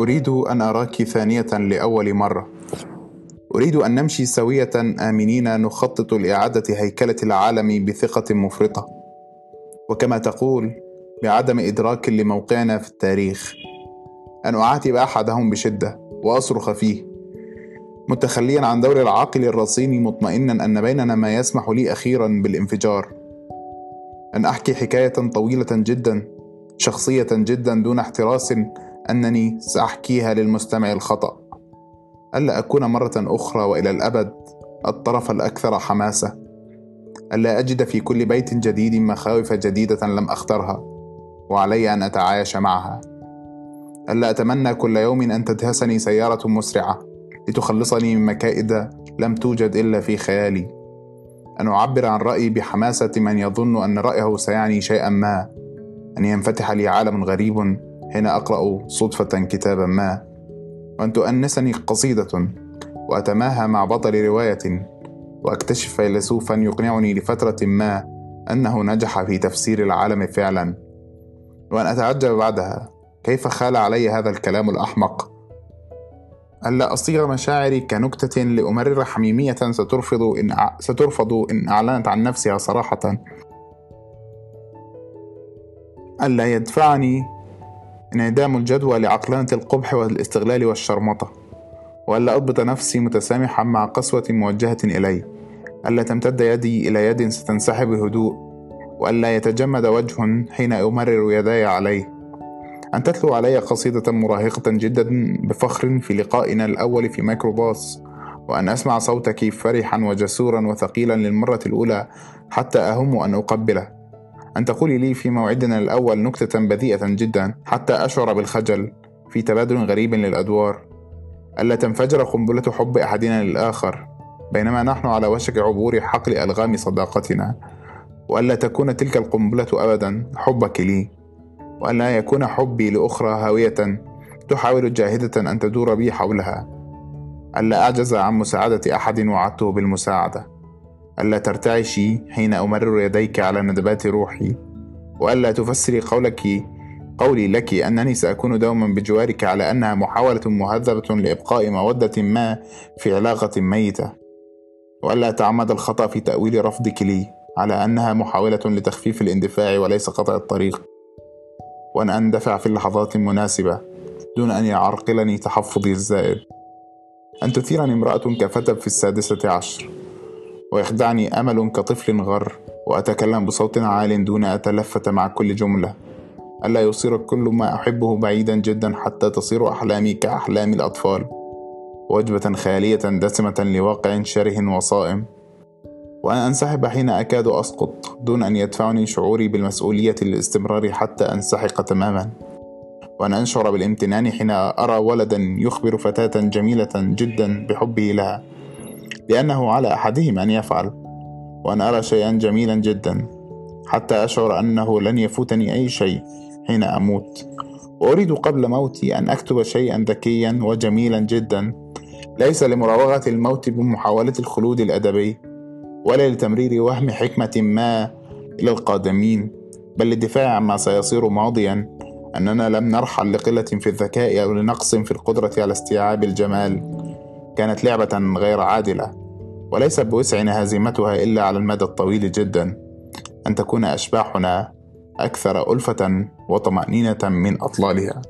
أريد أن أراك ثانية لأول مرة. أريد أن نمشي سوية آمنين نخطط لإعادة هيكلة العالم بثقة مفرطة. وكما تقول بعدم إدراك لموقعنا في التاريخ. أن أعاتب أحدهم بشدة وأصرخ فيه. متخليا عن دور العاقل الرصين مطمئنا أن بيننا ما يسمح لي أخيرا بالانفجار. أن أحكي حكاية طويلة جدا شخصية جدا دون احتراس. أنني سأحكيها للمستمع الخطأ. ألا أكون مرة أخرى وإلى الأبد الطرف الأكثر حماسة؟ ألا أجد في كل بيت جديد مخاوف جديدة لم أخترها وعلي أن أتعايش معها؟ ألا أتمنى كل يوم أن تدهسني سيارة مسرعة لتخلصني من مكائد لم توجد إلا في خيالي. أن أعبر عن رأيي بحماسة من يظن أن رأيه سيعني شيئا ما أن ينفتح لي عالم غريب حين أقرأ صدفة كتابا ما وأن تؤنسني قصيدة وأتماهى مع بطل رواية وأكتشف فيلسوفا يقنعني لفترة ما أنه نجح في تفسير العالم فعلا وأن أتعجب بعدها. كيف خال علي هذا الكلام الأحمق؟ ألا أصيغ مشاعري كنكتة لأمرر حميمية سترفض إن سترفض إن أعلنت عن نفسها صراحة؟ ألا يدفعني انعدام الجدوى لعقلنة القبح والاستغلال والشرمطة وألا أضبط نفسي متسامحا مع قسوة موجهة إلي ألا تمتد يدي إلى يد ستنسحب بهدوء وألا يتجمد وجه حين أمرر يداي عليه. أن تتلو علي قصيدة مراهقة جدا بفخر في لقائنا الأول في ميكروباص وأن أسمع صوتك فرحا وجسورا وثقيلا للمرة الأولى حتى أهم أن أقبله. أن تقولي لي في موعدنا الأول نكتة بذيئة جدا حتى أشعر بالخجل في تبادل غريب للأدوار. ألا تنفجر قنبلة حب أحدنا للآخر بينما نحن على وشك عبور حقل ألغام صداقتنا. وألا تكون تلك القنبلة أبدا حبك لي. وأن لا يكون حبي لأخرى هاوية تحاول جاهدة أن تدور بي حولها. ألا أعجز عن مساعدة أحد وعدته بالمساعدة. ألا ترتعشي حين أمرر يديك على ندبات روحي؟ وألا تفسري قولك قولي لك أنني سأكون دوما بجوارك على أنها محاولة مهذبة لإبقاء مودة ما في علاقة ميتة. وألا تعمد الخطأ في تأويل رفضك لي على أنها محاولة لتخفيف الاندفاع وليس قطع الطريق. وأن أندفع في اللحظات المناسبة دون أن يعرقلني تحفظي الزائد أن تثيرني امرأة كفتى في السادسة عشر. ويخدعني أمل كطفل غر وأتكلم بصوت عال دون أتلفت مع كل جملة. ألا يصير كل ما أحبه بعيدا جدا حتى تصير أحلامي كأحلام الأطفال. وجبة خالية دسمة لواقع شره وصائم. وأن أنسحب حين أكاد أسقط دون أن يدفعني شعوري بالمسؤولية للاستمرار حتى أنسحق تماما. وأن أنشعر بالامتنان حين أرى ولدا يخبر فتاة جميلة جدا بحبه لها. لأنه على أحدهم أن يفعل وأن أرى شيئا جميلا جدا حتى أشعر أنه لن يفوتني أي شيء حين أموت. وأريد قبل موتي أن أكتب شيئا ذكيا وجميلا جدا. ليس لمراوغة الموت بمحاولة الخلود الأدبي ولا لتمرير وهم حكمة ما إلى القادمين بل للدفاع عما سيصير ماضيا. أننا لم نرحل لقلة في الذكاء أو لنقص في القدرة على استيعاب الجمال. كانت لعبة غير عادلة. وليس بوسعنا هزيمتها إلا على المدى الطويل جدا. أن تكون أشباحنا أكثر ألفة وطمأنينة من أطلالها.